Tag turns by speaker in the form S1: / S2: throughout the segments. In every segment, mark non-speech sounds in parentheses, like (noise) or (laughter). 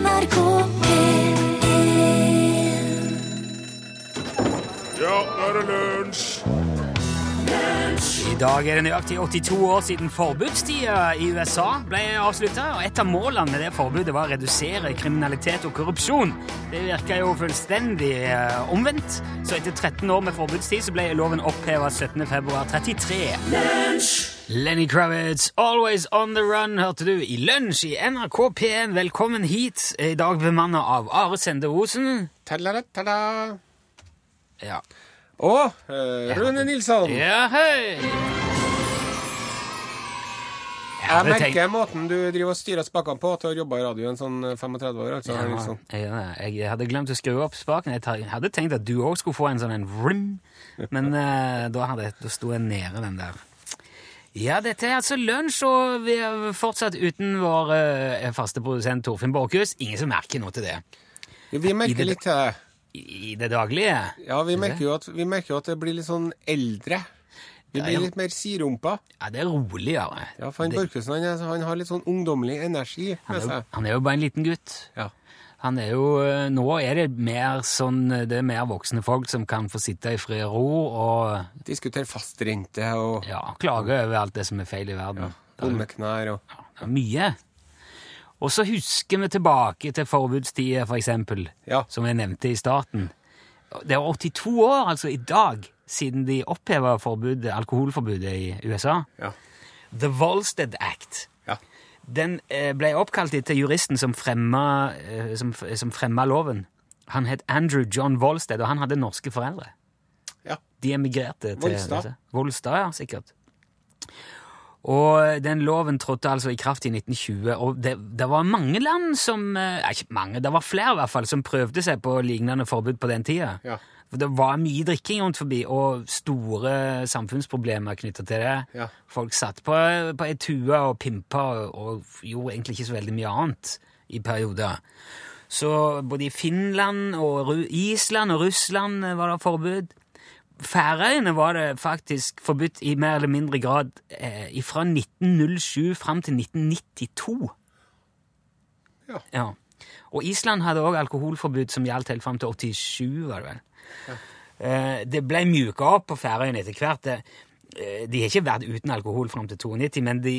S1: NRK P1
S2: Ja, nå er det lunsj!
S3: I dag er det nøyaktig 82 år siden forbudstida i USA ble avslutta. Og et av målene med det forbudet var å redusere kriminalitet og korrupsjon. Det virka jo fullstendig eh, omvendt. Så etter 13 år med forbudstid så ble loven oppheva 17.2.33. Lenny Kravitz, 'Always On The Run', hørte du i Lunsj i NRK P1. Velkommen hit. I dag bemanna av Are Sende Osen. Ja.
S4: Og eh, Rune Nilsson.
S3: ja, hei!
S4: Jeg merker
S3: tenkt-
S4: måten du driver og styrer spakene på til å jobbe i radioen sånn eh, 35 år. altså.
S3: Ja,
S4: liksom.
S3: jeg, jeg hadde glemt å skru opp spaken. Jeg hadde tenkt at du òg skulle få en sånn en vrim, men uh, da, hadde, da sto jeg nede den der. Ja, dette er altså lunsj, og vi er fortsatt uten vår eh, faste produsent Torfinn Borchhus. Ingen som merker noe til det
S4: Jo, vi merker
S3: det-
S4: litt til det.
S3: i, det daglige.
S4: Ja, vi merker, jo at, vi merker jo at det blir litt sånn eldre. Vi blir litt mer sirumpa.
S3: Ja, det er roligere.
S4: Ja, for han Borchhusen han, er- han har litt sånn ungdommelig energi
S3: han,
S4: med
S3: er jo,
S4: seg.
S3: han er jo bare en liten gutt.
S4: Ja.
S3: Han er jo, eh, Nå er det mer sånn, det er mer voksne folk som kan få sitte i fred og ro og
S4: Diskutere fastrente og
S3: ja, klage over alt det som er feil i verden. Ja,
S4: Bommeknær og
S3: Det er mye. Og så husker vi tilbake til forbudstida, for eksempel,
S4: Ja.
S3: som jeg nevnte i starten. Det er 82 år, altså i dag, siden de oppheva alkoholforbudet i USA.
S4: Ja.
S3: The Volstead Act. Den eh, ble oppkalt etter juristen som fremma, eh, som, som fremma loven. Han het Andrew John Volstead, og han hadde norske foreldre.
S4: ja.
S3: De emigrerte til
S4: Volstad.
S3: Volstad, ja, sikkert. Og den loven trådte altså i kraft i 1920, og det, det var mange land som eh, Ikke mange, det var flere i hvert fall, som prøvde seg på lignende forbud på den tida.
S4: Ja.
S3: For det var mye drikking rundt forbi, og store samfunnsproblemer knytta til det.
S4: Ja.
S3: Folk satt på, på ei tue og pimpa og, og gjorde egentlig ikke så veldig mye annet i perioder. Så både i Finland og Ru Island og Russland var det forbud. Færøyene var det faktisk forbudt i mer eller mindre grad eh, fra 1907 fram til 1992.
S4: Ja.
S3: Ja. Og Island hadde òg alkoholforbud som gjaldt helt fram til 87, var det vel. Eh, det ble mjuka opp på Færøyene etter hvert. Eh, de har ikke vært uten alkohol fram til 92, men de,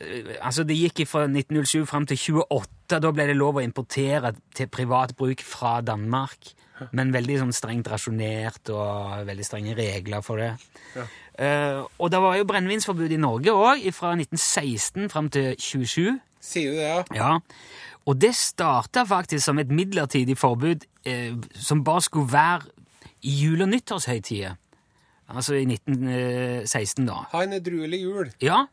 S3: eh, altså det gikk fra 1907 fram til 28. Da ble det lov å importere til privat bruk fra Danmark. Men veldig sånn strengt rasjonert og veldig strenge regler for det. Eh, og det var jo brennevinsforbud i Norge òg, fra 1916 fram til 27.
S4: Sier du det, ja?
S3: Ja, og det starta faktisk som et midlertidig forbud eh, som bare skulle være i jul- og nyttårshøytider. Altså i 1916, da.
S4: Ha en edruelig jul.
S3: Ja,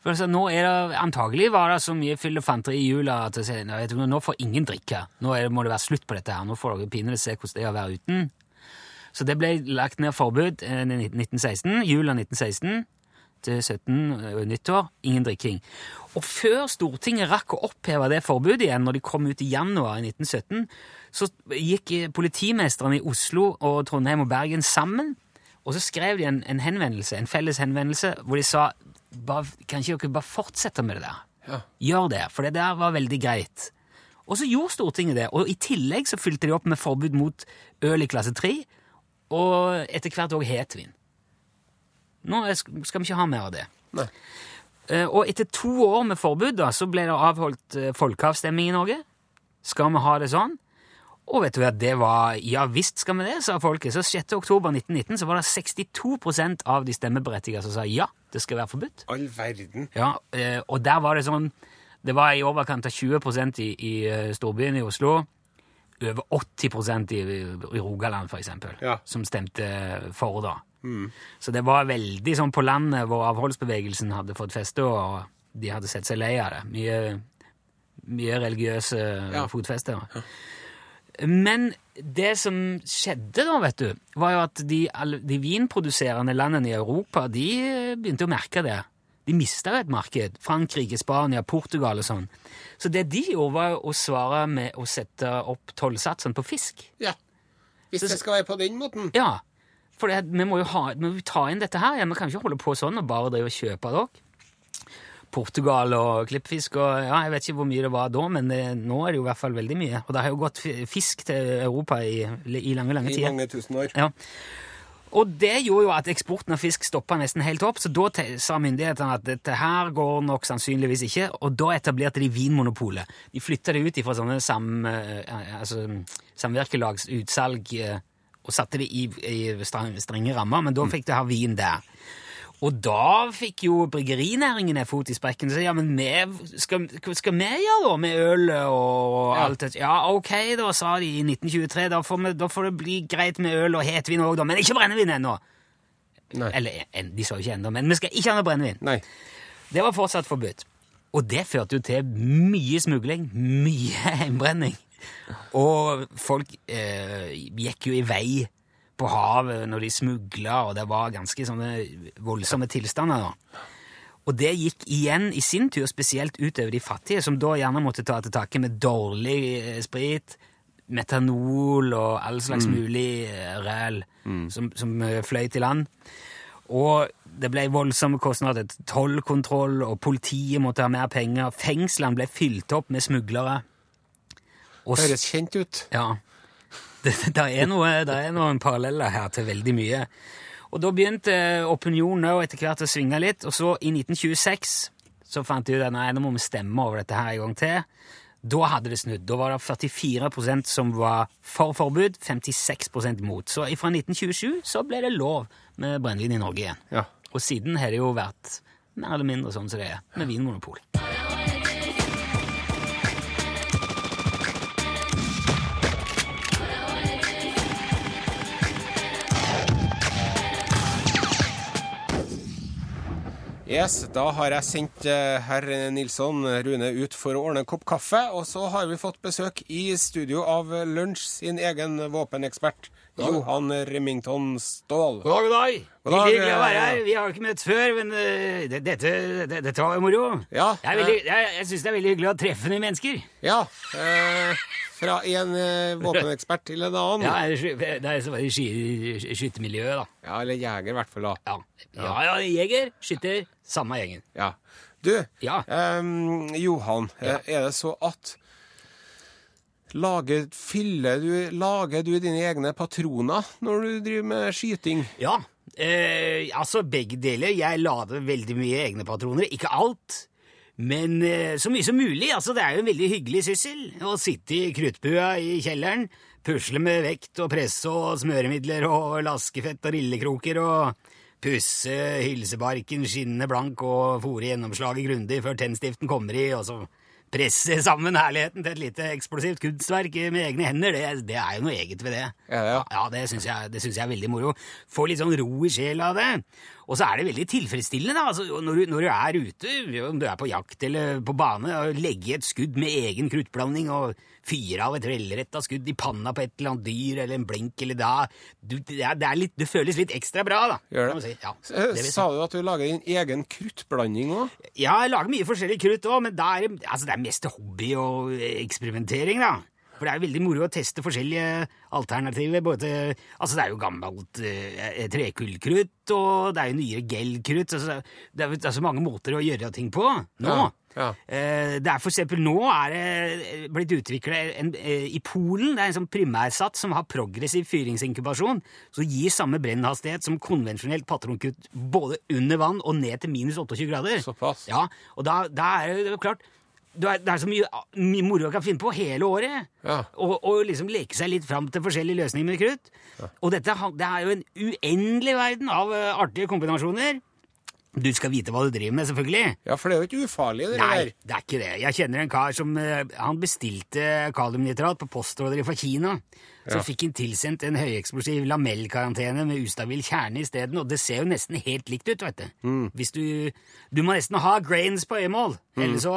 S3: for altså, nå er det antagelig var det så mye fanteri i jula at jeg sier, «Nei, nå får ingen drikke. Nå det, må det være slutt på dette her. Nå får dere pinlig se hvordan det er å være uten. Så det ble lagt ned forbud eh, i 1916, jula 1916 til 17 eh, nyttår. Ingen drikking. Og før Stortinget rakk å oppheve det forbudet igjen, når de kom ut i januar i 1917, så gikk politimesterne i Oslo og Trondheim og Bergen sammen, og så skrev de en, en henvendelse, en felles henvendelse, hvor de sa kan ikke dere bare fortsette med det der?
S4: Ja.
S3: Gjør det, for det der var veldig greit. Og så gjorde Stortinget det, og i tillegg så fylte de opp med forbud mot øl i klasse 3, og etter hvert òg hetvin. Nå skal vi ikke ha mer av det.
S4: Nei.
S3: Eh, Og etter to år med forbud da, så ble det avholdt eh, folkeavstemning i Norge. Skal vi ha det sånn? Og vet du hva, det var Ja visst skal vi det, sa folket. Så 6. oktober 1919 så var det 62% av de stemmeberettigede som sa ja, det skal være forbudt.
S4: All verden.
S3: Ja, eh, og der var det sånn Det var i overkant av 20 i, i storbyen i Oslo. Over 80 i, i Rogaland, eksempel,
S4: Ja.
S3: som stemte for, da. Så det var veldig sånn på landet hvor avholdsbevegelsen hadde fått feste, og de hadde sett seg lei av det. Mye, mye religiøse
S4: Ja.
S3: fotfester. Ja. Men det som skjedde da, vet du, var jo at de, de vinproduserende landene i Europa de begynte å merke det. De mista et marked. Frankrike, Spania, Portugal og sånn. Så det de gjorde, var å svare med å sette opp tollsatsene på fisk.
S4: Ja. Hvis det skal være på den måten.
S3: Ja, for det, vi må jo ha, vi må ta inn dette her. Ja, vi kan ikke holde på sånn og bare drive og kjøpe av dere. Portugal og klippfisk. og ja, Jeg vet ikke hvor mye det var da, men det, nå er det jo i hvert fall veldig mye. Og det har jo gått fisk til Europa i, i lange, lange
S4: I mange tusen år.
S3: Ja. Og det gjorde jo at eksporten av fisk stoppa nesten helt opp, så da sa myndighetene at dette her går nok sannsynligvis ikke, og da etablerte de Vinmonopolet. De flytta det ut fra sånne sam, eh, altså, samvirkelagsutsalg eh, og satte det i, i strenge rammer, men da fikk du ha vin der. Og da fikk jo bryggerinæringen en fot i sprekken. Så ja, men vi, skal, skal vi gjøre da med øl og alt det? Ja, ok, da, sa de i 1923. Da får, vi, da får det bli greit med øl og hetvin òg, da. Men ikke brennevin ennå!
S4: Nei.
S3: Eller en- de sa jo ikke ennå, men vi skal ikke ha noe brennevin.
S4: Nei.
S3: Det var fortsatt forbudt. Og det førte jo til mye smugling, mye (laughs) hjembrenning. Og folk eh, gikk jo i vei på havet når de smugla, og det var ganske sånne voldsomme tilstander. da. Og det gikk igjen i sin tur spesielt utover de fattige, som da gjerne måtte ta til takke med dårlig eh, sprit, metanol og all slags mulig ræl mm. som, som eh, fløy til land. Og det ble voldsomme kostnader tollkontroll, og politiet måtte ha mer penger. Fengslene ble fylt opp med smuglere. S-
S4: Høres kjent ut.
S3: ja. (laughs) Det, det, er noe, det er noen paralleller her til veldig mye. Og da begynte opinionen òg etter hvert å svinge litt, og så i 1926 så fant de ut at nei, nå må vi stemme over dette her en gang til. Da hadde det snudd. Da var det 44% som var for forbud, 56% mot. Så fra 1927 så ble det lov med brennevin i Norge igjen.
S4: Ja.
S3: Og siden har det jo vært mer eller mindre sånn som det er med Vinmonopol.
S4: Yes, Da har jeg sendt eh, herr Nilsson Rune ut for å ordne en kopp kaffe. Og så har vi fått besøk i studio av Lunsj sin egen våpenekspert, Johan Remington Ståhl.
S3: God dag, god dag.
S4: God dag,
S3: Hyggelig å være
S4: eh,
S3: her. Vi har jo ikke møtt før, men eh, det, dette, dette var jo moro.
S4: Ja,
S3: Jeg, er veldig, jeg, jeg syns det er veldig hyggelig å treffe nye mennesker.
S4: Ja. Eh, fra en eh, våpenekspert til en annen.
S3: Ja, det er er så bare sky- skyttermiljøet, da.
S4: Ja, eller jeger, i hvert fall. da.
S3: Ja, ja, ja jeger, skytter, samme gjengen.
S4: Ja. Du,
S3: Ja.
S4: ehm, Johan, eh, er det så at Lager, fyller du, lager du dine egne patroner når du driver med skyting?
S3: Ja, eh, altså begge deler. Jeg lader veldig mye egne patroner. Ikke alt, men eh, så mye som mulig. Altså, det er jo en veldig hyggelig syssel å sitte i kruttbua i kjelleren, pusle med vekt og presse og smøremidler og laskefett og rillekroker og pusse hylsebarken skinnende blank og fòre gjennomslaget grundig før tennstiften kommer i, og så presse sammen herligheten til et lite eksplosivt kunstverk med egne hender. Det, det er jo noe eget ved det.
S4: Ja, ja?
S3: Ja, det syns jeg, jeg er veldig moro. Få litt sånn ro i sjela av det. Og så er det veldig tilfredsstillende da, altså, når, du, når du er ute, om du er på jakt eller på bane, og legge et skudd med egen kruttblanding og fyre av et velretta skudd i panna på et eller annet dyr eller en blink eller da. Du, det, er, litt, det føles litt ekstra bra, da.
S4: Gjør det?
S3: Si. Ja, det.
S4: Sa du at du lager din egen kruttblanding òg?
S3: Ja, jeg lager mye forskjellig krutt òg, men er altså, det er mest hobby og eksperimentering, da. For det er jo veldig moro å teste forskjellige alternativer. Både, altså det er jo gammelt eh, trekullkrutt, og det er jo nyere gellkrutt. Altså, det, er, så altså så mange måter å gjøre ting på nå.
S4: Ja, ja.
S3: Eh, det er for eksempel nå er det blitt utvikla eh, i Polen det er en sånn primærsats som har progressiv fyringsinkubasjon, som gir samme brennhastighet som konvensjonelt patronkutt både under vann og ned til minus 28 grader.
S4: Såpass.
S3: Ja, og da, da er det jo klart er, det er så mye, mye moro jeg kan finne på hele året.
S4: Ja.
S3: Og, og liksom leke seg litt fram til forskjellige løsninger med krutt. Og dette det er jo en uendelig verden av eh, artige kombinasjoner. Du skal vite hva du driver med, selvfølgelig.
S4: Ja, for det er jo ikke ufarlig, det
S3: Nei,
S4: der.
S3: det er ikke det. Jeg kjenner en kar som eh, han bestilte kaliumnitrat på postordre fra Kina. Så fikk han tilsendt en høyeksplosiv lamellkarantene med ustabil kjerne isteden, og det ser jo nesten helt likt ut, vet du.
S4: Mm.
S3: Hvis du Du må nesten ha grains på øyemål, ellers, så,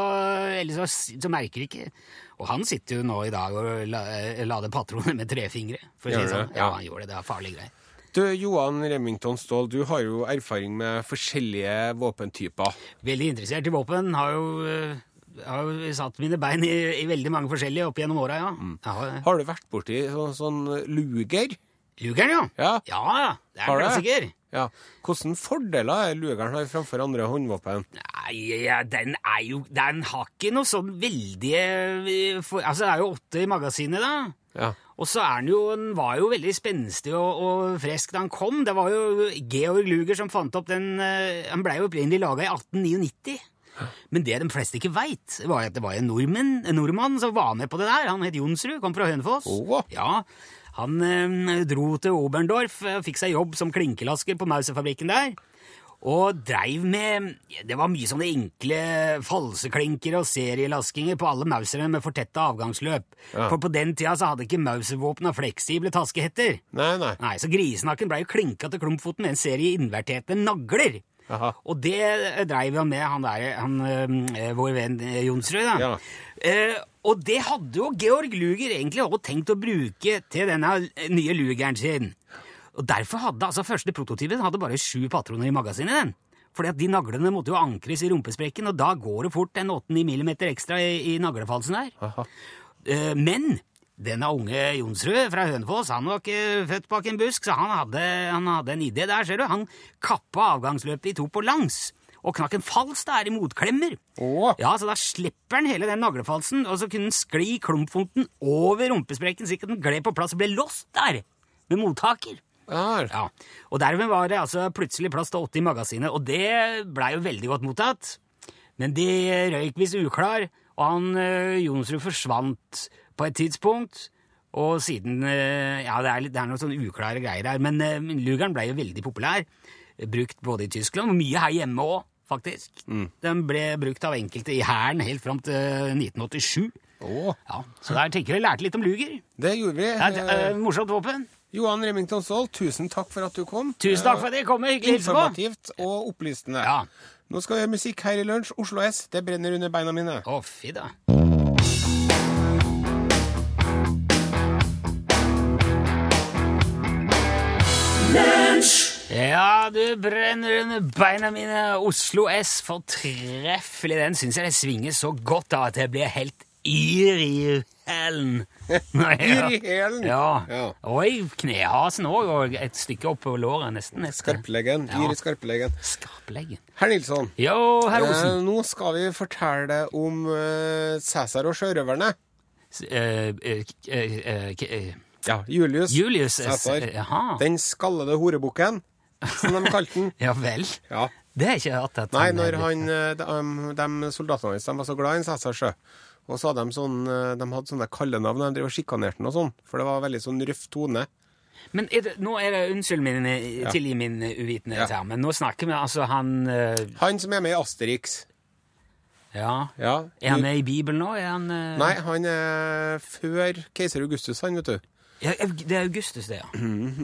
S3: ellers så, så merker du ikke. Og han sitter jo nå i dag og la, eh, lader patroner med tre fingre. For å si det sånn. Ja, han gjør det. Det er farlige greier.
S4: Du, Johan Remington Ståhl, du har jo erfaring med forskjellige våpentyper.
S3: Veldig interessert i våpen. Har jo, eh, har jo satt mine bein i, i veldig mange forskjellige opp gjennom åra, ja.
S4: Mm.
S3: Har,
S4: Har du vært borti sånn, sånn luger?
S3: Lugeren, ja.
S4: Ja.
S3: Ja, det er en klassiker.
S4: Ja. Hvilke fordeler er lugeren har framfor andre håndvåpen?
S3: Nei, ja, den er jo Den har ikke noe sånn veldig eh, for, Altså, det er jo åtte i magasinet, da.
S4: Ja.
S3: Og så er den jo, den var jo veldig spenstig og, og frisk da han kom. Det var jo Georg Luger som fant opp den eh, Han blei jo opprinnelig laga i 1899. Men det de fleste ikke veit, var at det var en nordmann, en nordmann som var med på det der. Han het Jonsrud, kom fra Hønefoss.
S4: Oh.
S3: Ja, Han eh, dro til Oberndorf og fikk seg jobb som klinkelasker på Mauser-fabrikken der. Og dreiv med Det var mye sånne enkle falseklinker og serielaskinger på alle mausere med fortetta avgangsløp.
S4: Ja.
S3: For på den tida så hadde ikke Mauser-våpna fleksible taskehetter.
S4: Nei, nei.
S3: Nei, Så grisnakken blei jo klinka til klumpfoten med en serie inverterte nagler.
S4: Aha.
S3: Og det eh, dreiv han med, han der, han, eh, vår venn eh, Jonsrud.
S4: Ja.
S3: Eh, og det hadde jo Georg Luger egentlig også tenkt å bruke til denne eh, nye Lugeren sin. Og Derfor hadde altså første prototypen hadde bare sju patroner i magasinet. den. Fordi at de naglene måtte jo ankres i rumpesprekken, og da går det fort en 8-9 millimeter ekstra i, i naglefalsen der.
S4: Aha.
S3: Eh, men denne unge Jonsrud fra Hønefoss han var ikke født bak en busk, så han hadde, han hadde en idé der, ser du. Han kappa avgangsløpet i to på langs, og knakk en fals der i motklemmer.
S4: Åh.
S3: Ja, så da slipper han hele den naglefalsen, og så kunne han skli klumpfonten over rumpesprekken, slik at den gled på plass og ble låst der, med mottaker.
S4: Ja.
S3: Ja, og dermed var det altså plutselig plass til 80 i magasinet, og det blei jo veldig godt mottatt. Men de røyk visst uklar, og han øh, Jonsrud forsvant på et tidspunkt. Og siden øh, Ja, det er, litt, det er noen sånne uklare greier her, men uh, Lugeren ble jo veldig populær. Brukt både i Tyskland og mye her hjemme òg, faktisk. Den ble brukt av enkelte i hæren helt fram til 1987.
S4: Oh.
S3: Ja, Så der tenker vi lærte litt om Luger.
S4: Det gjorde vi.
S3: Det er et
S4: Eh,
S3: øh, morsomt våpen.
S4: Johan Remington Saal, tusen takk for at du kom.
S3: Tusen takk for at jeg kom. Hyggelig.
S4: Informativt og opplysende.
S3: Ja.
S4: Nå skal vi gjøre musikk her i lunsj. Oslo S, det brenner under beina mine.
S3: Å, fy da. Ja, du brenner under beina mine. Oslo S, fortreffelig. Den syns jeg det svinger så godt av at jeg blir helt yr i hælen. (laughs)
S4: Yr i hælen?
S3: Ja.
S4: Ja.
S3: Og i knehasen òg, og et stykke opp på låret nesten.
S4: Skarpleggen.
S3: Ja.
S4: I skarpleggen.
S3: Skarpleggen.
S4: Herr Nilsson,
S3: Jo, herr
S4: eh, nå skal vi fortelle om eh, Cæsar og sjørøverne.
S3: Eh, eh, eh,
S4: Ja, Julius,
S3: Julius
S4: Cæsar. Den skallede horebukken, som de kalte den. (laughs)
S3: Ja vel.
S4: Ja.
S3: Det har jeg ikke hørt. at
S4: Nei,
S3: er
S4: når han, eh, de, um, de soldatene hans var så glad i en Cæsar sjø. Og så hadde de sånn, eh, de hadde sånne kallenavn. De drev og sjikanerte den og sånn. For det var veldig sånn røff tone.
S3: Men er det, nå er det Unnskyld min,
S4: Ja.
S3: tilgi min uvitenhet
S4: Ja.
S3: her, men nå snakker vi altså han uh...
S4: Han som er med i Asterix.
S3: Ja.
S4: Ja.
S3: Er han med i Bibelen nå? Er han uh...
S4: Nei, han er før keiser Augustus, han, vet du.
S3: Ja, det er Augustus, det, ja.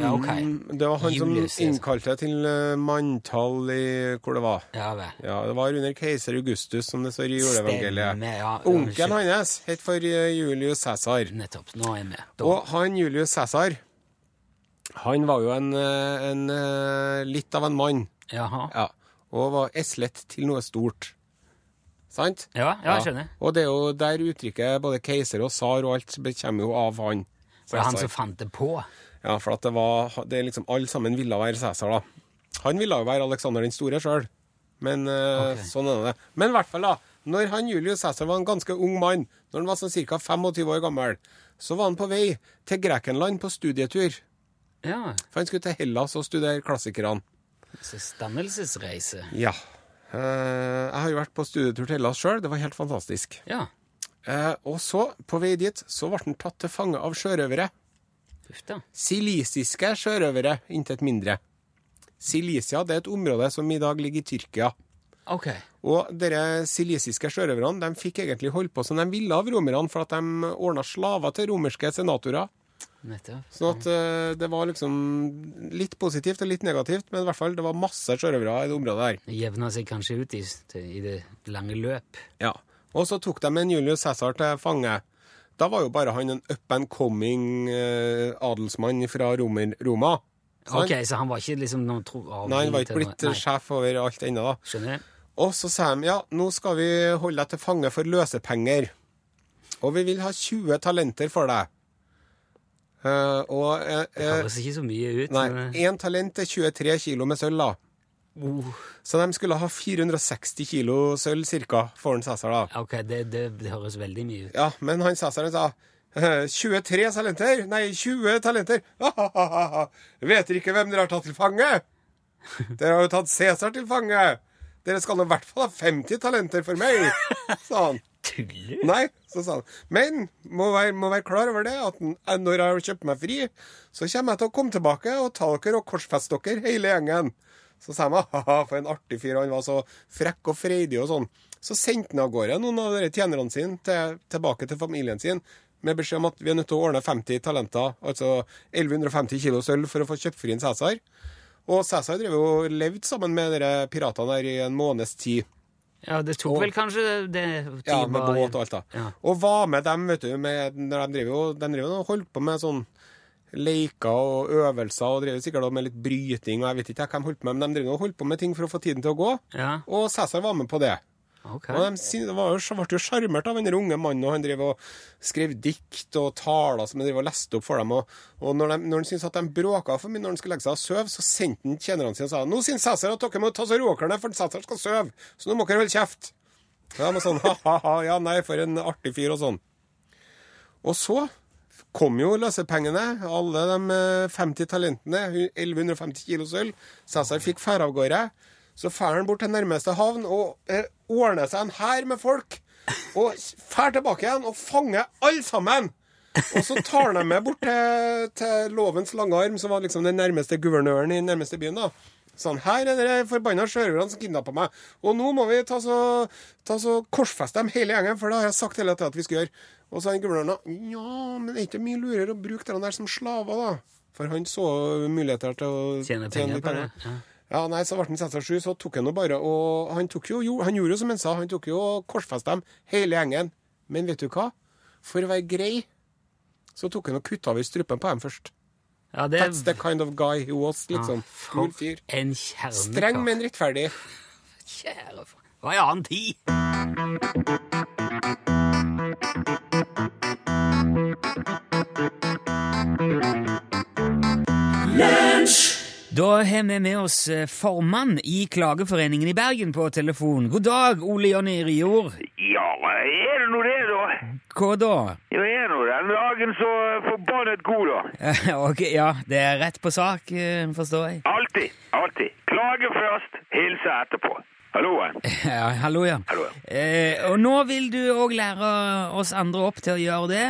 S3: Ja, ok.
S4: Det var han
S3: Julius,
S4: som innkalte til eh, manntall i hvor det var.
S3: Ja vel.
S4: Ja, Det var under keiser Augustus, som det står i juleevangeliet.
S3: Ja.
S4: Onkelen hans het for eh, Julius Cæsar.
S3: Nettopp. Nå er jeg med. Da.
S4: Og han Julius Cæsar, han var jo en, eh, en litt av en mann.
S3: Jaha.
S4: Ja. Og var eslet til noe stort. Sant?
S3: Ja, ja, jeg skjønner.
S4: Og det er jo der uttrykket både keiser og tsar og alt kommer jo av han.
S3: Det er han som fant det på.
S4: Ja, for at det var det liksom Alle sammen ville være Cæsar, da. Han ville jo være Alexander den store sjøl, men uh,
S3: okay.
S4: sånn er det. Men i hvert fall, da. Når han Julius Cæsar var en ganske ung mann, når han var sånn ca. 25 år gammel, så var han på vei til Grekenland på studietur.
S3: Ja.
S4: For han skulle til Hellas og studere klassikerne.
S3: Så Stammelsesreise.
S4: Ja. Uh, jeg har jo vært på studietur til Hellas sjøl. Det var helt fantastisk.
S3: Ja.
S4: Eh, og så, på vei dit, så ble han tatt til fange av sjørøvere. Silisiske sjørøvere, intet mindre. Silisia det er et område som i dag ligger i Tyrkia.
S3: Ok.
S4: Og dere silisiske sjørøverne de fikk egentlig holde på som de ville av romerne, for at de ordna slaver til romerske senatorer.
S3: Nettopp.
S4: Sånn at uh, det var liksom litt positivt og litt negativt, men i hvert fall det var masse sjørøvere i det området her.
S3: Det jevna seg kanskje ut i, i det lange løp.
S4: Ja. Og så tok de en Julius Cæsar til fange. Da var jo bare han en up and coming eh, adelsmann fra Romer, Roma. Sant?
S3: Ok, Så han var ikke liksom noen tro...
S4: Nei, han var ikke blitt sjef over alt ennå, da.
S3: Skjønner jeg.
S4: Og så sa de ja, nå skal vi holde deg til fange for løsepenger. Og vi vil ha 20 talenter for deg. Uh, og uh,
S3: Det
S4: eh,
S3: høres ikke så mye ut.
S4: Nei,
S3: men-
S4: talent er 23 kilo med sølv, da.
S3: Oh,
S4: Så de skulle ha 460 kilo sølv ca. for en Cæsar, da.
S3: ok, det, det, det høres veldig mye ut.
S4: Ja, men han Cæsaren sa eh, 23 talenter? Nei, 20 talenter! (laughs) Vet dere ikke hvem dere har tatt til fange? (laughs) Dere har jo tatt Cæsar til fange! Dere skal i hvert fall ha 50 talenter for meg! sa han. (laughs)
S3: Tuller?
S4: Nei, så sa han. Men må være, må være klar over det at når jeg har kjøpt meg fri, så kommer jeg til å komme tilbake og ta dere og korsfeste dere, hele gjengen. Så sa de ha for en artig fyr, han var så frekk og freidig og sånn. Så sendte han av gårde noen av de tjenerne sine til, tilbake til familien sin med beskjed om at vi er nødt til å ordne 50 talenter, altså 1150 kilo sølv, for å få kjøpt fri en Cæsar. Og Cæsar drev jo levde sammen med de piratene der i en måneds tid.
S3: Ja, det tok
S4: Og-
S3: vel kanskje det
S4: Ja, med båt og alt, da.
S3: Ja.
S4: Og var med dem, vet du, med, når de drev jo de drev og holdt på med sånn leker og øvelser, og drev sikkert med litt bryting, og jeg vet ikke de holdt på med, men de drev holdt på med ting for å få tiden til å gå.
S3: Ja,
S4: Og Cæsar var med på det.
S3: Okay.
S4: Og de ble jo sjarmert av den unge mannen, og han drev og skrev dikt og taler som han drev og leste opp for dem. Og, og når, de, når han syntes at de bråka for mye når han skulle legge seg og sove, så sendte han tjenerne sine og sa nå syns Cæsar at dere må ta så råkerne, for Cæsar skal sove, så nå må dere holde kjeft. De var sånn ha-ha-ha, ja nei, for en artig fyr og sånn. Og så kom jo løsepengene, alle de eh, 50 talentene, 1150 kilo sølv. Cæsar fikk fære av gårde. Så drar han bort til nærmeste havn og eh, ordner seg en hær med folk. Og drar tilbake igjen og fanger alle sammen. Og så tar han dem med bort til, til lovens lange arm, som var liksom den nærmeste guvernøren i den nærmeste byen. da. Sånn, her er de forbanna sjørøverne som kidnappa meg, og nå må vi ta så, ta så korsfeste dem hele gjengen, for det har jeg sagt hele tida at vi skal gjøre. Og så han guvernøren ja, men det er ikke mye lurere å bruke den der som slaver, da. For han så muligheter til å
S3: Tjene penger på det. Ja.
S4: Ja, nei, så ble han 67, så tok han jo bare og Han, jo, jo, han gjorde jo som han sa, han tok jo og korsfesta dem, hele gjengen. Men vet du hva? For å være grei, så tok han og kutta over strupen på dem først.
S3: Ja, det
S4: That's the kind of guy he was, liksom.
S3: sånn,
S4: Kul fyr.
S3: en.
S4: Streng, men rettferdig.
S3: Kjære for... Hva er en annen tid. Da har vi med oss eh, formann i Klageforeningen i Bergen på telefon. God dag, Ole Jonny Rijord.
S1: Ja, er det nå det, da?
S3: Hva da?
S1: Ja, er nå den dagen så forbannet god, da. (laughs)
S3: Ok, ja, det er rett på sak, eh, forstår jeg.
S1: Alltid, alltid. Klage først, hilse etterpå. Halloen. (laughs)
S3: Ja, hallo, ja.
S1: Hallo.
S3: Eh, og nå vil du òg lære oss andre opp til å gjøre det,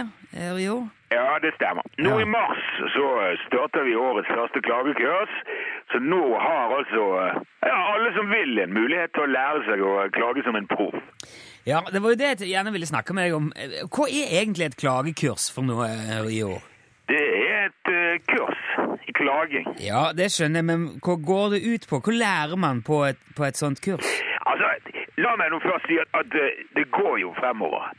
S3: Rior?
S1: Ja, det stemmer. Nå
S3: Ja.
S1: i mars så starter vi årets første klagekurs. Så nå har altså ja, alle som vil en mulighet til å lære seg å klage som en proff.
S3: Ja, det var jo det jeg gjerne ville snakke med deg om. Eh, Hva er egentlig et klagekurs for noe eh, i år?
S1: Det er et eh, kurs i klaging.
S3: Ja, det skjønner jeg, men hva går det ut på? Hva lærer man på et, på et sånt kurs?
S1: Altså, la meg nå først si at, at eh, det går jo fremover
S3: Eh,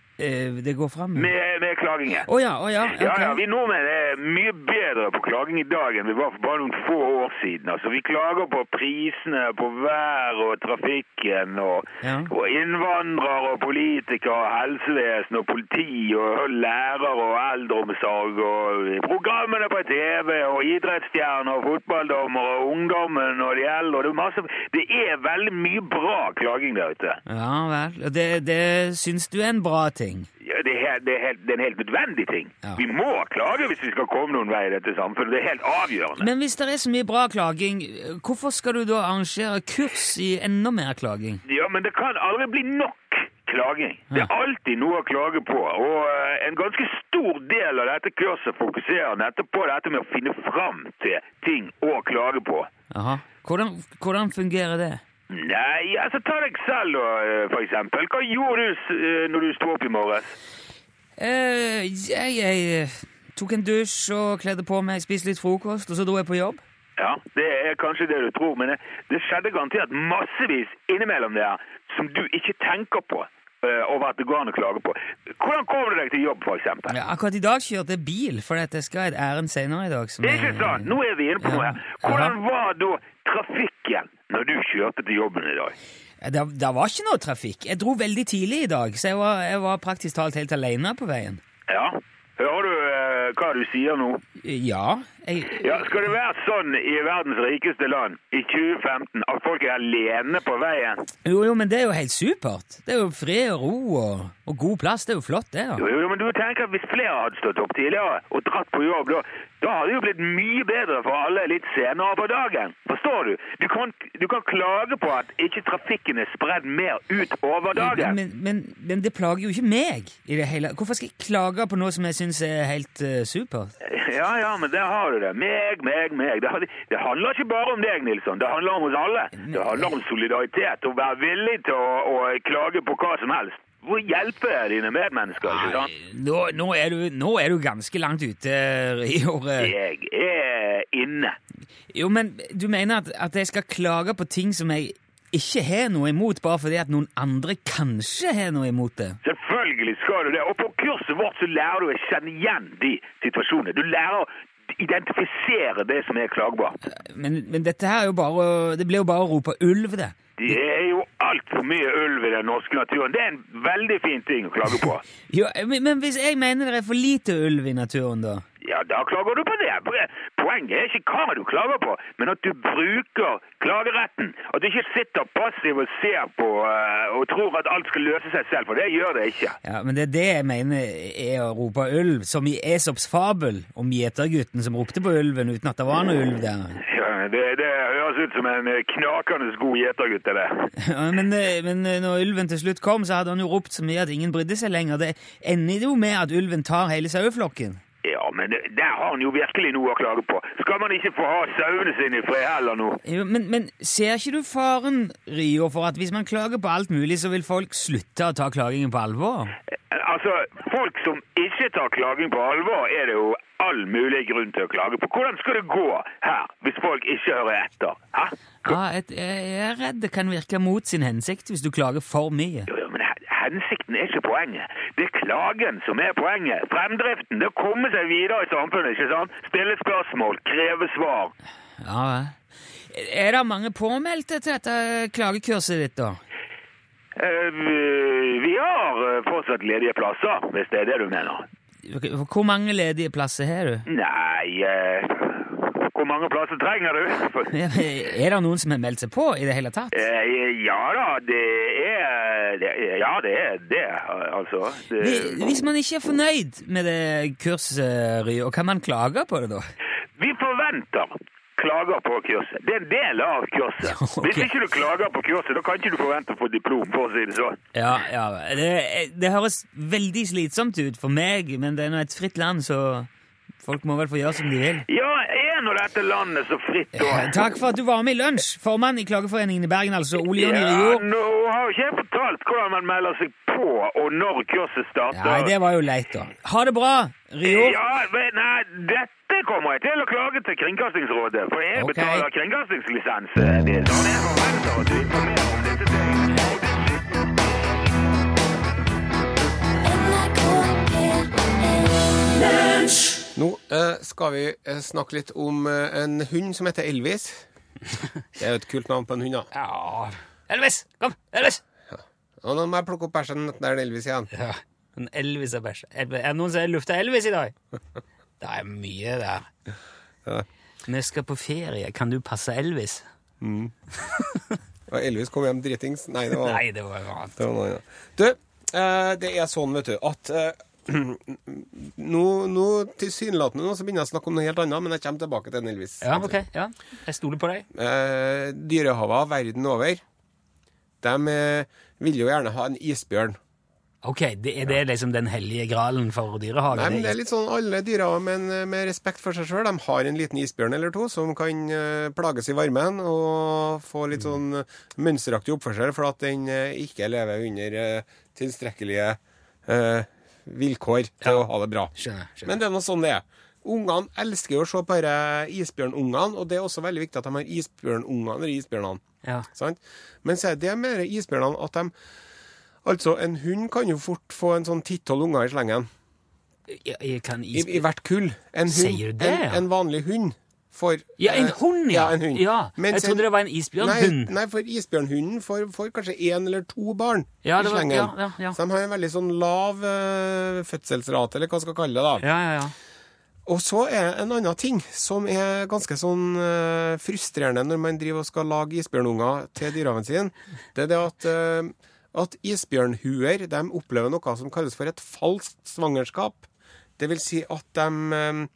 S3: det går fram? Med,
S1: med, med klagingen.
S3: ja, å ja.
S1: Ja, ja, Vi nordmenn er mye bedre på klaging i dag enn vi var for bare noen få år siden. Altså, Vi klager på prisene, på vær og trafikken, og,
S3: Ja.
S1: og innvandrere og politikere, helsevesen og politi og lærere og eldreomsorg og programmene på TV og idrettsstjerner og fotballdommere og ungdommen og de eldre. Det er, masse, det er veldig mye bra klaging der ute.
S3: Ja vel. Det, det syns du er en bra ting?
S1: Ja, det, er, det, er helt, det er en helt nødvendig ting.
S3: Ja.
S1: Vi må klage hvis vi skal komme noen vei i dette samfunnet. Det er helt avgjørende.
S3: Men hvis det er så mye bra klaging, hvorfor skal du da arrangere kurs i enda mer klaging?
S1: Ja, men det kan aldri bli nok klaging. Det er alltid noe å klage på. Og eh, en ganske stor del av dette kurset fokuserer nettopp på dette med å finne fram til ting å klage på.
S3: Jaha. Hvordan, hvordan fungerer det?
S1: Nei, altså ta deg selv da, eh, for eksempel. Hva gjorde du eh, når du sto opp i morges?
S3: Uh, jeg, jeg tok en dusj og kledde på meg, spiste litt frokost, og så dro jeg på jobb.
S1: Ja, det er kanskje det du tror, men det, det skjedde garantert massevis innimellom der som du ikke tenker på over at det går an å klage på. Hvordan kommer du deg til jobb, eksempel?
S3: Ja, akkurat i dag kjørte jeg bil, for jeg skal ha et ærend senere i dag. som
S1: Det er ikke sant. Nå er vi inne på noe her.
S3: Ja.
S1: Hvordan var da trafikken når du kjørte til jobben i dag?
S3: Det, det var ikke noe trafikk. Jeg dro veldig tidlig i dag, så jeg var, jeg var praktisk talt helt alene på veien.
S1: Ja, Hører du eh, hva du sier nå?
S3: Ja, jeg
S1: Ja, Skal det være sånn i verdens rikeste land i 2015 at folk er alene på veien?
S3: Jo, jo, men det er jo helt supert. Det er jo fred og ro og, og god plass. Det er jo flott, det.
S1: Jo,
S3: da.
S1: jo, men du tenker at Hvis flere hadde stått opp tidligere og dratt på jobb, da, da hadde det jo blitt mye bedre for alle litt senere på dagen. Forstår du? Du kan, du kan klage på at ikke trafikken er spredd mer ut over dagen.
S3: Men, men, men det plager jo ikke meg i det hele Hvorfor skal jeg klage på noe som jeg syns er helt eh, supert? (laughs)
S1: Ja, ja, men der har du det. Meg, meg, meg. Det, det handler ikke bare om deg, Nilsson. Det handler om oss alle. Det handler om solidaritet. Å være villig til å, å klage på hva som helst. Hvor hjelper jeg dine medmennesker, ikke sant?
S3: Nå, nå, er du, nå er du ganske langt ute, i året.
S1: Jeg er inne.
S3: Jo, men du mener at, at jeg skal klage på ting som jeg ikke har noe imot, bare fordi at noen andre kanskje har noe imot det?
S1: Selvfølgelig skal du det. Og på kurset vårt så lærer du å kjenne igjen de situasjonene. Du lærer å identifisere det som er klagbart.
S3: Men, men dette her er jo bare Det blir jo bare å rope ulv, det.
S1: Det er jo altfor mye ulv i den norske naturen. Det er en veldig fin ting å klage på. (laughs)
S3: Jo, men, hvis jeg mener det er for lite ulv i naturen, da?
S1: Ja, da klager du på det. Poenget er ikke hva du klager på, men at du bruker klageretten. At du ikke sitter passiv og ser på eh, og tror at alt skal løse seg selv, for det gjør det ikke.
S3: Ja, men det er det jeg mener er å rope ulv, som i Esops fabel om gjetergutten som ropte på ulven uten at det var noe ulv der.
S1: Det, det høres ut som en knakende god gjetergutt, det der. (laughs)
S3: Ja, men, eh, men eh, når ulven til slutt kom, så hadde han jo ropt så mye at ingen brydde seg lenger. Det ender jo med at ulven tar hele saueflokken.
S1: Ja, men det, der har han jo virkelig noe å klage på. Skal man ikke få ha sauene sine i fred heller nå?
S3: Jo, men, men ser ikke du faren, Rio, for at hvis man klager på alt mulig, så vil folk slutte å ta klagingen på alvor?
S1: Altså, folk som ikke tar klaging på alvor, er det jo all mulig grunn til å klage på. Hvordan skal det gå her, hvis folk ikke hører etter? Hæ?
S3: Ja, et, jeg er redd det kan virke mot sin hensikt hvis du klager for mye.
S1: Jo, jo, men hensikten er ikke poenget. Det er klagen som er poenget. Fremdriften, det å komme seg videre i samfunnet, ikke sant? Stille spørsmål, kreve svar.
S3: Ja. Er det mange påmeldte til dette klagekurset ditt, da?
S1: Eh, vi- vi har eh, fortsatt ledige plasser, hvis det er det du mener.
S3: Hvor mange ledige plasser har du?
S1: Nei, eh, hvor mange plasser trenger du? (laughs) For,
S3: Er det noen som har meldt seg på i det hele tatt?
S1: eh, ja da, det er, Ja, det er det, altså. Det,
S3: Hvis man ikke er fornøyd med det kurset, og kan man klage på det da?
S1: Vi forventer klager på kurset. Det er en del av kurset. (laughs)
S3: Okay.
S1: Hvis ikke du klager på kurset, da kan ikke du forvente å få diplom, for å si det sånn.
S3: Ja, ja. Det, det høres veldig slitsomt ut for meg, men det er nå et fritt land, så folk må vel få gjøre som de vil.
S1: Ja, nå dette landet så fritt da?
S3: Takk for at du var med i lunsj. Formann i Klageforeningen i Bergen, altså. Ole Jonny
S1: Ja,
S3: Rio.
S1: nå har jo ikke jeg fortalt hvordan man melder seg på, og når kurset starter.
S3: Nei, det var jo leit, da. Ha det bra, Rio.
S1: Ja, men nei, dette kommer jeg til å klage til Kringkastingsrådet, for jeg
S3: Ok.
S1: betaler kringkastingslisens. eh, Det er sånn jeg forventer at du informerer om disse tingene. Og det-
S4: Nå eh, skal vi eh, snakke litt om eh, en hund som heter Elvis. (laughs) Det er jo et kult navn på en hund, da.
S3: Ja. Elvis, kom! Elvis!
S4: Og nå må jeg plukke opp bæsjen. Der er Elvis igjen.
S3: Ja, en Elvis er bæsj. Er det noen som har lufta Elvis i dag? (laughs) Det er mye der.
S4: Ja.
S3: Vi skal på ferie. Kan du passe Elvis?
S4: Og Elvis kom hjem dritings. Nei, det var,
S3: Nei, det var annet.
S4: det var noe ja. Du, eh, det er sånn, vet du, at (clears throat) nå, nå tilsynelatende nå så begynner jeg å snakke om noe helt annet, men jeg kommer tilbake til den, Elvis.
S3: Ja, ok. ja. Jeg stoler på deg.
S4: Eh, dyrehaver verden over, de eh, vil jo gjerne ha en isbjørn.
S3: Ok, det, Er det liksom den hellige gralen for dyrehagen?
S4: Nei, men det er litt sånn alle dyrehaver, men eh, med respekt for seg sjøl. De har en liten isbjørn eller to som kan eh, plages i varmen og få litt sånn eh, mønsteraktig oppførsel for at den ikke lever under tilstrekkelige eh, vilkår til å ha det bra.
S3: Skjønner, skjønner.
S4: Men det er noe sånn det er. Ungene elsker jo å se på isbjørnungene, og det er også veldig viktig at de har isbjørnungene eller isbjørnene.
S3: Ja.
S4: Sant? Men så er det med isbjørnene at de Altså, en hund kan jo fort få en sånn ti-tolv unger i slengen.
S3: Jeg, jeg kan
S4: I. I hvert kull. En hund,
S3: Sier du det,
S4: En, en vanlig hund får
S3: Ja, en
S4: eh,
S3: hund, ja!
S4: ja en hund.
S3: Ja, jeg trodde det var en isbjørnhund.
S4: nei, for isbjørnhunden får, får kanskje én eller to barn
S3: Ja,
S4: i
S3: var-
S4: slengen.
S3: ja, ja.
S4: Så de har en veldig sånn lav uh, fødselsrate, eller hva skal kalle det. da.
S3: Ja, ja, ja.
S4: Og så er en annen ting som er ganske sånn uh, frustrerende når man driver og skal lage isbjørnunger til dyrehaven sin, Det er det at, uh, at isbjørnhuer de opplever noe som kalles for et falskt svangerskap. Det vil si at de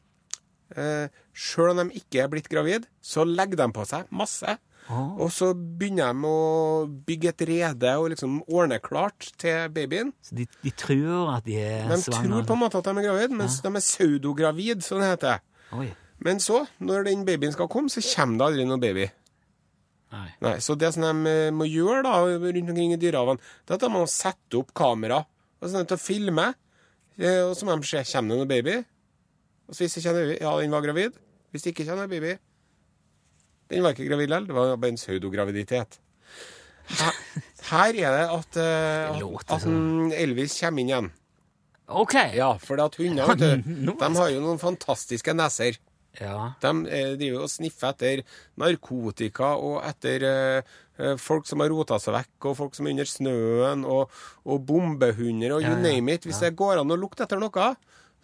S4: eh, Sjøl om de ikke er blitt gravid, så legger de på seg masse.
S3: Ah.
S4: Og så begynner de å bygge et rede og liksom ordne klart til babyen.
S3: Så de, de tror at de er
S4: De
S3: svangre.
S4: tror på en måte at de er gravid, mens de er pseudogravid, som det heter.
S3: Oi.
S4: Men så, når den babyen skal komme, så kommer det aldri noen baby.
S3: Nei.
S4: Nei, Så det som de eh, må gjøre da, rundt omkring i dyrehavene, det er at de må sette opp kamera og sånn til å filme. eh, Og så må de se kommer det noen baby. Og så hvis ikke ja, den var gravid. Hvis det ikke kjenner, en baby Den var ikke gravid likevel. Det var bare en pseudograviditet. Her, her er det at,
S3: uh,
S4: at, at Elvis kommer inn igjen.
S3: OK.
S4: Ja, for at hunder vet du, de har jo noen fantastiske neser.
S3: Ja.
S4: De eh, driver og sniffer etter narkotika og etter eh, eh, folk som har rota seg vekk, og folk som er under snøen, og, og bombehunder, og you
S3: ja,
S4: name it. Hvis det går an å lukte etter noe,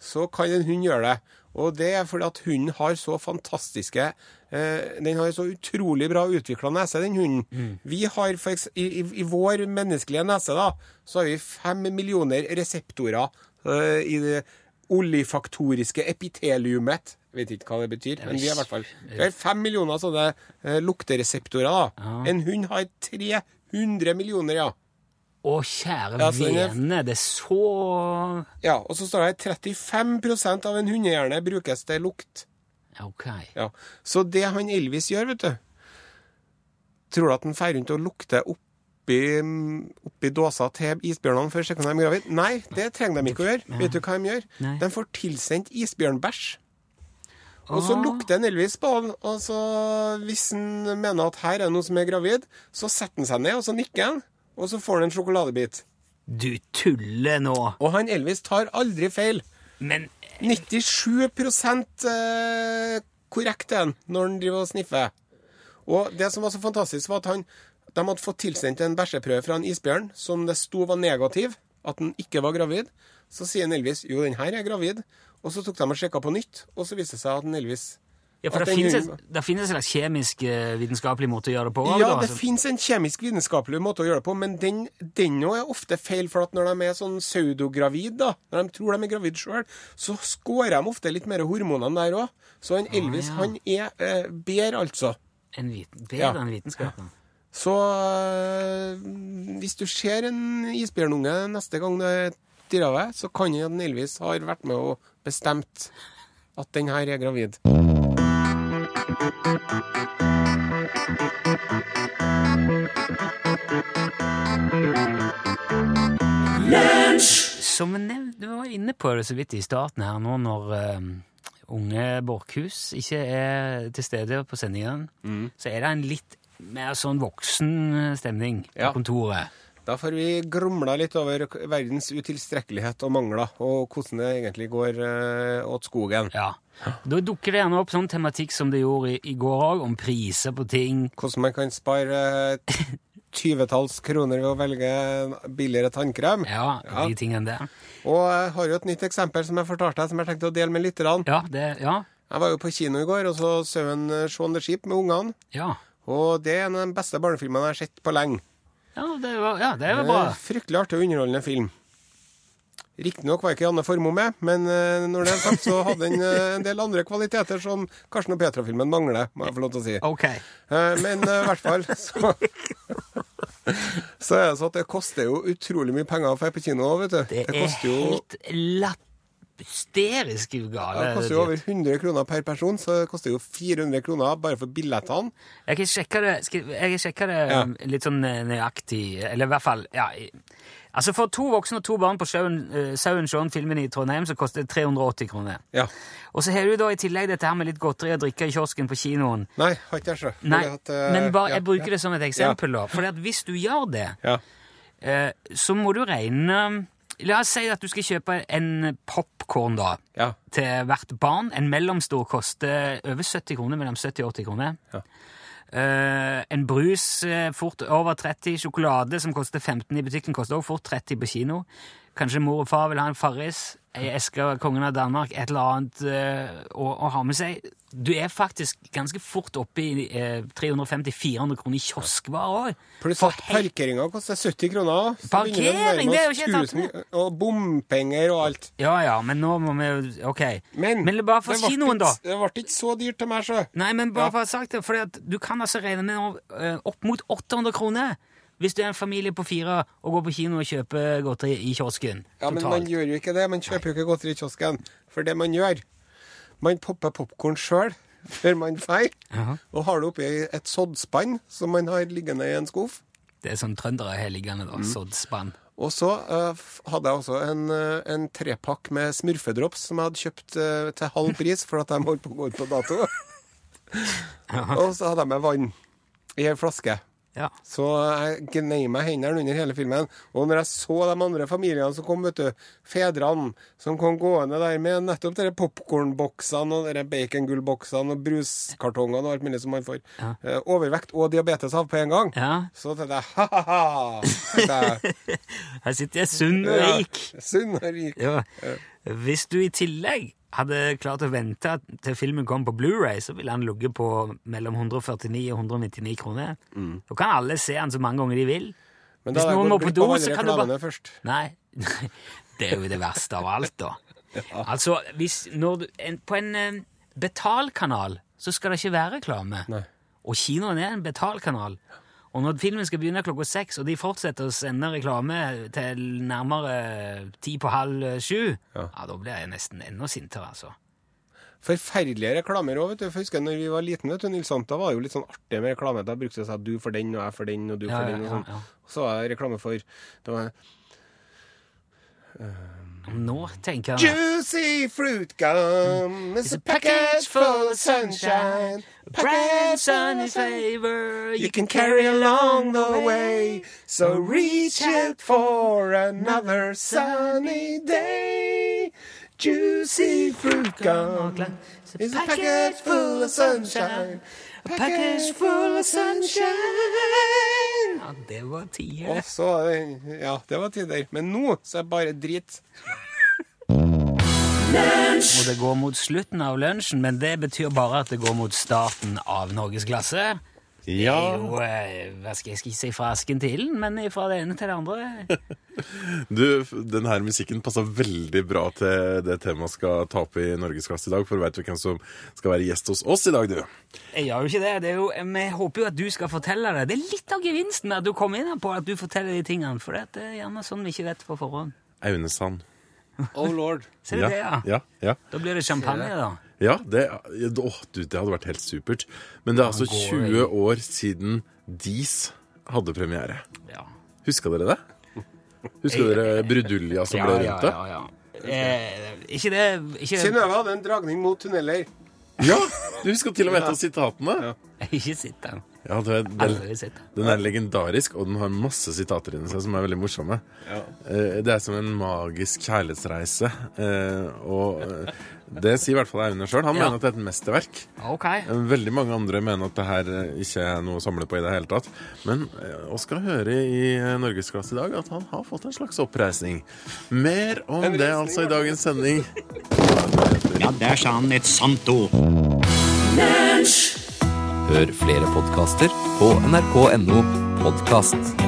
S4: så kan en hund gjøre det. Og det er fordi at hunden har så fantastiske eh, Den har så utrolig bra utvikla nese, den hunden.
S3: Mm.
S4: Vi har for i, i, I vår menneskelige nese da, så har vi fem millioner reseptorer eh, i det olifaktoriske epiteliumet. Vet ikke hva det betyr, men vi har i hvert fall Vi har fem millioner sånne eh, luktereseptorer. da. En hund har 300 millioner, ja.
S3: Å, kjære
S4: Ja, så er-
S3: vene, det er så
S4: ja. Og så står det 35% av en hundehjerne brukes til lukt.
S3: OK.
S4: Ja. Så det han Elvis gjør, vet du Tror du at han drar rundt og lukter oppi, oppi dåsa til isbjørnene for å sjekke om de er gravid? Nei, det trenger de ikke å gjøre. Vet du hva de gjør?
S3: Nei.
S4: De får tilsendt isbjørnbæsj. Og så
S3: Ah.
S4: lukter en Elvis på den, og så hvis han mener at her er noen som er gravid, så setter han seg ned, og så nikker han, og så får han en sjokoladebit.
S3: Du tuller nå.
S4: Og han Elvis tar aldri feil.
S3: Men
S4: 97 eh, korrekt er han når han driver og sniffer. Og det som var så fantastisk, var at han, de hadde fått tilsendt en bæsjeprøve fra en isbjørn som det sto var negativ, at den ikke var gravid. Så sier Elvis jo, den her er gravid. Og så tok de og sjekka på nytt, og så viste det seg at Elvis
S3: ja, for det finnes, en, det finnes en slags kjemisk eh, vitenskapelig måte å gjøre det på?
S4: Ja, det
S3: altså.
S4: finnes en kjemisk vitenskapelig måte å gjøre det på, men den, den er ofte feil. For at når de er sånn pseudogravid, da, når de tror de er gravid sjøl, så skårer de ofte litt mer hormonene der òg. Så en Elvis,
S3: ja.
S4: han er eh, bedre, altså.
S3: En viten, bedre
S4: Ja.
S3: enn vitenskapen. (laughs)
S4: Så øh, hvis du ser en isbjørnunge neste gang det dirrer deg, så kan en Elvis har vært med og bestemt at den her er gravid.
S3: Som du var inne på det så vidt i starten her nå, når uh, unge Borchhus ikke er til stede på sendingen,
S4: Mm.
S3: så er det en litt mer sånn voksen stemning på
S4: Ja.
S3: kontoret.
S4: Da får vi grumla litt over verdens utilstrekkelighet og mangler, og hvordan det egentlig går øh, åt skogen.
S3: Ja. Da dukker det gjerne opp sånn tematikk som det gjorde i, i går òg, om priser på ting.
S4: Hvordan man kan spare øh, tyvetalls kroner ved å velge billigere tannkrem.
S3: Ja,
S4: Ja.
S3: de tingene der.
S4: Og jeg har jo et nytt eksempel som jeg fortalte deg, som jeg tenkte å dele med lytterne.
S3: Ja, det, ja,
S4: Jeg var jo på kino i går og så så en øh, Shaun the Sheep med ungene.
S3: ja.
S4: Og det er en av de beste barnefilmene jeg har sett på lenge.
S3: Ja, det var, ja, det var bra.
S4: Fryktelig artig og underholdende film. Riktignok var ikke Janne Formoe med, men eh, når det er sagt, så hadde den eh, en del andre kvaliteter som Karsten og Petra-filmen mangler, må jeg få lov til å si.
S3: Ok.
S4: Eh, Men i hvert fall så Så er det så at det koster jo utrolig mye penger å dra på kino, vet du.
S3: Det, er
S4: helt jo
S3: helt lapsterisk gale.
S4: det koster jo over 100 kroner per person, så det koster jo 400 kroner bare for billettene.
S3: Jeg har sjekka det, jeg kan sjekke det
S4: Ja.
S3: um, litt sånn eh, nøyaktig, eller i hvert fall ja, Altså For to voksne og to barn på Sauen Shaun-filmen i Trondheim så koster det 380 kroner.
S4: Ja.
S3: Og så har du da i tillegg dette her med litt godteri og drikke i kiosken på kinoen.
S4: Nei, har ikke jeg så.
S3: Nei,
S4: at, uh,
S3: men bare,
S4: ja,
S3: jeg bruker
S4: ja.
S3: det som et eksempel, da. For hvis du gjør det,
S4: Ja.
S3: eh, så må du regne La oss si at du skal kjøpe en popkorn da,
S4: Ja.
S3: til hvert barn. En mellomstor koster over 70 kroner, mellom 70 og 80 kroner.
S4: Ja.
S3: Uh, en brus uh, fort over 30. Sjokolade som koster 15 i butikken, koster også fort 30 på kino. Kanskje mor og far vil ha en Farris, ei eske av Kongen av Danmark, et eller annet eh, å, å ha med seg. Du er faktisk ganske fort oppe i eh, 350-400 kroner i kioskvarer òg.
S4: Pluss at parkeringa koster 70 kroner. så
S3: Parkering, det er jo ikke tatt
S4: 1000, Og bompenger og alt.
S3: Ja ja, men nå må vi jo Ok.
S4: Men,
S3: Men bare for
S4: det ble
S3: kinoen, da.
S4: ikke- Det ble ikke så dyrt til meg, sjø.
S3: Nei, men bare
S4: Ja.
S3: for å ha sagt det, for du kan altså regne med eh, opp mot 800 kroner hvis du er en familie på fire og går på kino og kjøper godteri i kiosken.
S4: Ja, men
S3: totalt.
S4: man gjør jo ikke det. Man kjøper jo ikke godteri i kiosken. For det man gjør Man popper popkorn sjøl før man drar, og har det oppi et soddspann som man har liggende i en skuff.
S3: Det er sånn trøndere har liggende,
S4: Mm.
S3: da. Soddspann.
S4: Og så uh, hadde jeg også en, uh, en trepakk med smurfedrops som jeg hadde kjøpt uh, til halv (laughs) pris for at de holdt på å gå ut på dato. (laughs) og så hadde jeg med vann i ei flaske.
S3: Ja.
S4: Så jeg gnei meg hendene under hele filmen. Og når jeg så de andre familiene som kom, vet du, fedrene som kom gående der med nettopp de popkornboksene og bacongullboksene og bruskartongene og alt mulig som man får
S3: Ja.
S4: eh, overvekt og diabetes av på en gang,
S3: ja.
S4: så tenkte jeg ha-ha-ha. (laughs)
S3: Her sitter jeg sunn og rik.
S4: Sunn og rik.
S3: Ja. Hvis du i tillegg hadde klart å vente til filmen kom på Blu-ray, så ville han ligget på mellom 149 og 199 kroner. Da kan alle se han så mange ganger de vil.
S4: Men da Hvis
S3: noen må på do, så kan du bare-
S4: først.
S3: Nei, (laughs) det er jo det verste av alt, da. (laughs) Altså, hvis, når du, en, på en eh, betalkanal så skal det ikke være reklame.
S4: Nei.
S3: Og kinoen er en betalkanal. Og når filmen skal begynne klokka seks, og de fortsetter å sende reklame til nærmere ti på halv sju, ja.
S4: Ja.
S3: da blir jeg nesten enda sintere, altså.
S4: Forferdelige reklamer òg, vet du. For jeg husker når vi var liten, vet du, Nils Sant, da var det jo litt sånn artig med reklame. Da brukte jeg seg du for den, og jeg for den, og du
S3: Ja,
S4: for den, og sånn.
S3: ja.
S4: Så var det reklame for det var
S3: Nå tenker
S4: Juicy fruit gum is a package full of sunshine. A
S3: Bright
S4: package
S3: sunny
S4: full of sun-
S3: favor
S4: you can carry along the way. So reach out for another sunny day. Juicy fruit gum is a package full of sunshine. A package full of sunshine.
S3: Ja, det var tider.
S4: Og så Ja, det var tider. Men nå så er det bare drit.
S3: Og det går mot slutten av lunsjen, men det betyr bare at det går mot starten av norgesklasse. Det er jo, eh, hva skal jeg skal ikke si fra asken til ilden, men fra det ene til det andre. (laughs)
S2: Du, den her musikken passer veldig bra til det temaet skal ta opp i Norgesklasse i dag, for vet du hvem som skal være gjest hos oss i dag, du?
S3: Jeg gjør jo ikke det. det er jo, vi håper jo at du skal fortelle det. Det er litt av gevinsten med at du kommer inn her på at du forteller de tingene, for det er gjerne sånn vi ikke vet på forhånd.
S2: Aune Sand.
S4: Oh lord.
S3: Ser du det, ja?
S2: ja, ja.
S3: Da blir det champagne, da.
S2: Ja, det, å, du, det hadde vært helt supert. Men det er altså 20 år siden Dis hadde premiere.
S3: Ja.
S2: Husker dere det? Husker (laughs) dere Brudulja som
S3: Ja,
S2: ble rundt det?
S3: ja, ja. Eh, ikke det ikke,
S4: Synnøve hadde en dragning mot tunneler.
S2: Ja, du husker til og med et av sitatene?
S3: ikke sitt den.
S2: Ja, du
S3: Aldri sett den.
S2: Den er legendarisk, og den har masse sitater inni seg som er veldig morsomme. Eh, Det er som en magisk kjærlighetsreise. eh, Og eh, det sier i hvert fall Aune sjøl. Han
S3: Ja.
S2: mener at det er et mesterverk.
S3: Ok.
S2: Veldig mange andre mener at det her eh, ikke er noe å samle på i det hele tatt. Men eh, hører i eh, Norgesklasse i dag at han har fått en slags oppreisning. Mer om det altså i dagens sending. (laughs)
S5: Ja, der sa han et sant ord.
S6: Hør flere podkaster på nrk.no podkast.